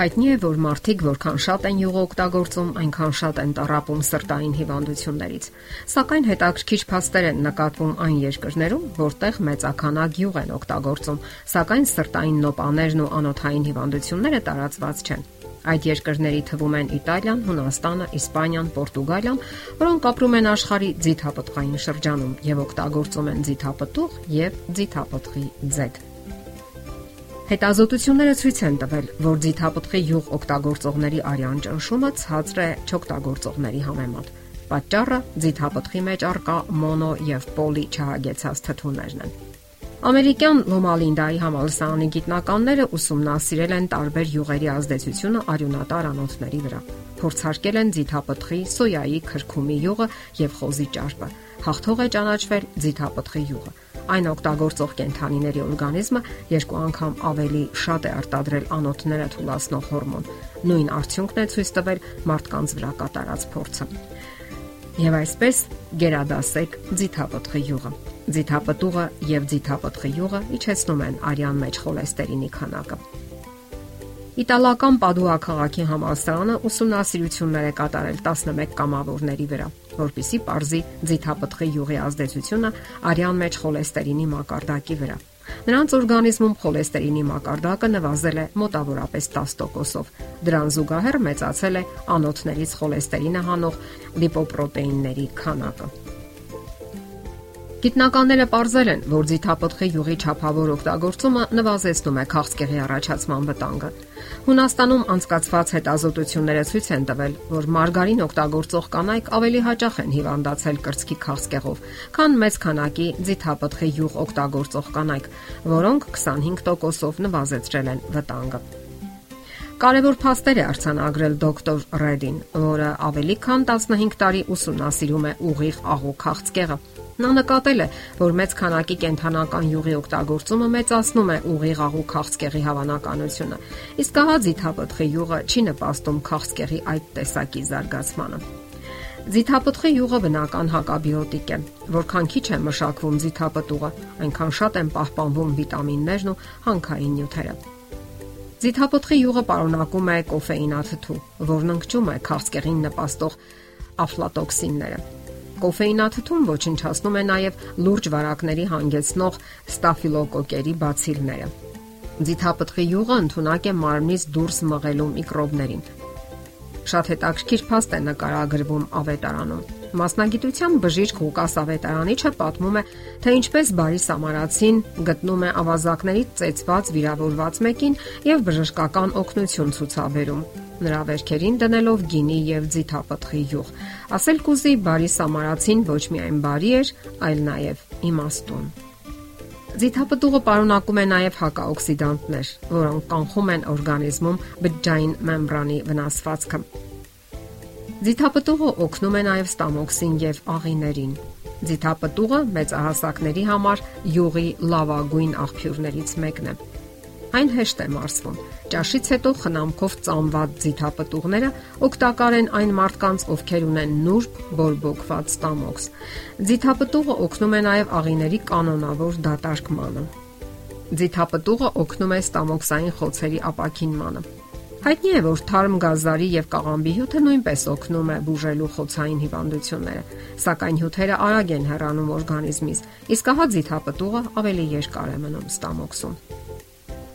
Հայտնի է, որ մարդիկ որքան շատ են յուղ օգտագործում, այնքան շատ են տարապում սրտային հիվանդություններից։ Սակայն հետաքրքիր փաստեր են նկատվում այն երկրներում, որտեղ մեծականակ յուղ են օգտագործում, սակայն սրտային նոպաներն ու անոթային հիվանդությունները տարածված չեն։ Այդ երկրների թվում են Իտալիան, Հունաստանը, Իսպանիան, Պորտուգալիան, որոնք ապրում են աշխարի ձիթապտղային շրջանում եւ օգտագործում են ձիթապտուղ եւ ձիթապտղի ձեթ։ Հետազոտությունները ցույց են տվել, որ ձիթապտղի յուղ օգտագործողների արյան ճնշումը ցածր է չօգտագործողների համեմատ։ Պատճառը ձիթապտղի մեջ արկա մոնո եւ պոլի չհագեցած թթուներն են։ Ամերիկյան Լոմալինդայի համալսարանի գիտնականները ուսումնասիրել են տարբեր յուղերի ազդեցությունը արյունատար անոթների վրա։ Փորձարկել են ձիթապտղի, սոյայի, քրքումի յուղը եւ խոզի ճարպը։ Հաղթող է ճանաչվել ձիթապտղի յուղը այն օգտագործող կենթանիների օրգանիզմը երկու անգամ ավելի շատ է արտադրել անոթները թուլացնող հորմոն։ Նույն արդյունքն է ցույց տվել մարդկանց վրա կատարած փորձը։ Եվ այսպես գերադասեք ձիթապտղի յուղը։ Ձիթապտուղը եւ ձիթապտղի յուղը իջեցնում են արյան մեջ խոլեստերինի քանակը։ Իտալական Պադուա քաղաքի համալսարանը ուսումնասիրություններ է կատարել 11 կամավորների վրա, որpիսի ողրզի ձիթապտղի յուղի ազդեցությունը արյան մեջ խոլեստերինի մակարդակի վրա։ Նրանց օրգանիզմում խոլեստերինի մակարդակը նվազել է մոտավորապես 10%-ով։ Դրան զուգահեռ մեծացել է անոթներից խոլեստերինը հանող լիպոպրոտեինների քանակը։ Գիտնականները ողրզել են, որ ձիթապտղի յուղի ճափավոր օգտագործումը նվազեցնում է քաղցկեղի առաջացման վտանգը։ Հունաստանում անցկացված հետազոտությունները ցույց են տվել, որ մարգարին օգտագործող կանայք ավելի հաճախ են հիվանդացել կրծքի քաղցկեղով, քան մեծ քանակի ձիթապտղի յուղ օգտագործող կանայք, որոնք 25%-ով նվազեցրել են վտանգը։ Կարևոր փաստեր է արցանագրել դոկտոր Ռեդին, որը ավելի քան 15 տարի ուսումնասիրում է ուղիղ աղու քաղցկեղը Նա նկատել է, որ մեծ քանակի կենթանական յուղի օգտագործումը մեծացնում է ուղիղ աղու քաղցկեղի հավանականությունը։ Իսկ ահա ձիթապտղի յուղը չի նպաստում քաղցկեղի այդ տեսակի զարգացմանը։ Ձիթապտղի յուղը բնական հակաբիոտիկ է։ Որքան քիչ է մշակվում ձիթապտուղը, այնքան շատ են պահպանվում վիտամիններն ու հանքային նյութերը։ Ձիթապտղի յուղը պարունակում է կոֆեինաթթու, որն ընկճում է քաղցկեղին նպաստող աֆլատոքսինները։ Կոֆեինաթթուն ոչնչացնում է նաև լուրջ վարակների հանգեցնող ստաֆիլոկոկերի բացիլները։ Ձիթապտղի յուղը ընդունակ է մարմնից դուրս մղելու միկրոբներին։ Շատ հետաքրքիր փաստ է նկարագրվում ավետարանում։ Մասնագիտության բժիշկ Ղուկաս Ավետարանիչը պատմում է, թե ինչպես բարի սամարացին գտնում է ավազակներից ծեծված վիրավորված մեկին եւ բժշկական օգնություն ցուցաբերում նրա վերքերին դնելով գինի եւ ձիթապտղի յուղ։ Ասել կուզի բարի սամարացին ոչ միայն բարի էր, այլ նաեւ իմաստուն։ Ձիթապտուղը պարունակում է նաև հակաօքսիդանտներ, որոնք կանխում են օրգանիզմում բջջային մեմբրանի վնասվածքը։ Ձիթապտուղը օգնում է նաև ստամոքսին եւ աղիներին։ Ձիթապտուղը մեծահասակների համար յուղի լավագույն աղբյուրներից մեկն է։ Այն հեշտ է մարսվում։ Ճաշից հետո խնամքով ծամված ձիթապտուղները օգտակար են այն մարդկանց, ովքեր ունեն նուրբ բորբոքված ստամոքս։ Ձիթապտուղը օգնում է նաև աղիների կանոնավոր դատարկմանը։ Ձիթապտուղը օգնում է ստամոքսային խոցերի ապակինմանը։ Հայտնի է, որ թարմ գազարի եւ կաղամբի հյութը նույնպես օգնում է բուժելու խոցային հիվանդությունները, սակայն հյութերը արագ են հեռանում օրգանիզմից, իսկ ահա ձիթապտուղը ավելի երկար է մնում ստամոքսում։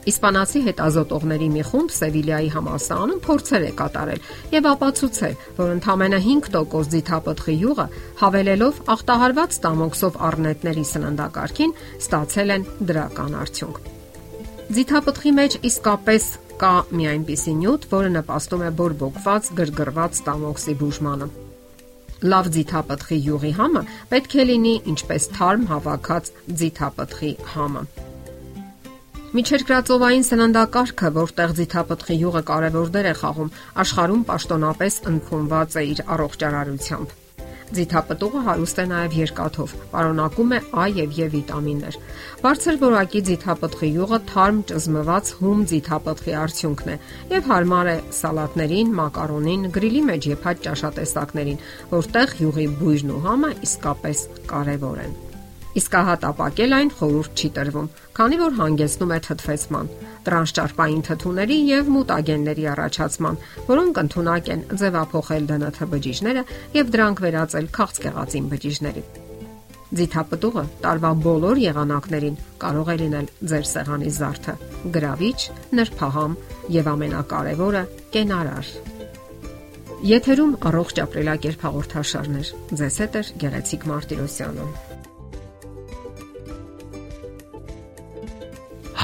Իսպանացի հետազոտողների մի խումբ Սևիլիայի համալսարանում փորձեր է կատարել եւ ապացուցել, որ ընդամենը 5% ձիթապտղի յուղը հավելելով ախտահարված ստամոքսով առնետների սննդակարգին ստացել են դրական արդյունք։ Ձիթապտղի մեջ իսկապես կա մի այնպիսի նյութ, որը նպաստում է բորբոքված, գրգռված ստամոքսի բուժմանը։ Լավ ձիթապտղի յուղի համը պետք է լինի ինչպես թարմ հավաքած ձիթապտղի համը։ Միջերկրածովային սննդակարգը, որտեղ ձիթապտղի յուղը կարևոր դեր է խաղում, աշխարհում պաշտոնապես ընդունված է իր առողջարարությամբ։ Ձիթապտուղը հարուստ է նաև երկաթով, պարունակում է A եւ E վիտամիններ։ Բարձր որակի ձիթապտղի յուղը թարմ ճզմված հում ձիթապտղի արդյունքն է եւ հարմար է սալատներին, մակարոնին, գրիլի մեջ եփած ճաշատեսակներին, որտեղ յուղի բույրն ու համը իսկապես կարեւոր են։ Իսկ ահա տապակել այն խորուրդ չի տրվում, քանի որ հանգեցնում է թթվեցման, տրանսճարպային թթուների եւ մուտագենների առաջացման, որոնք ընդունակ են ձևափոխել ԴՆԹ բջիջները եւ դրանք վերածել քաղցկեղածին բջիջների։ Ձիթապտուղը տարվա բոլոր եղանակներին կարող է լինել ձեր սեղանի զարդը՝ գրավիչ, նրբահամ եւ ամենակարևորը՝ կենարար։ Եթերում առողջ ապրելակերպ հաղորդաշարներ։ Ձեզ հետ է Գեղեցիկ Մարտիրոսյանը։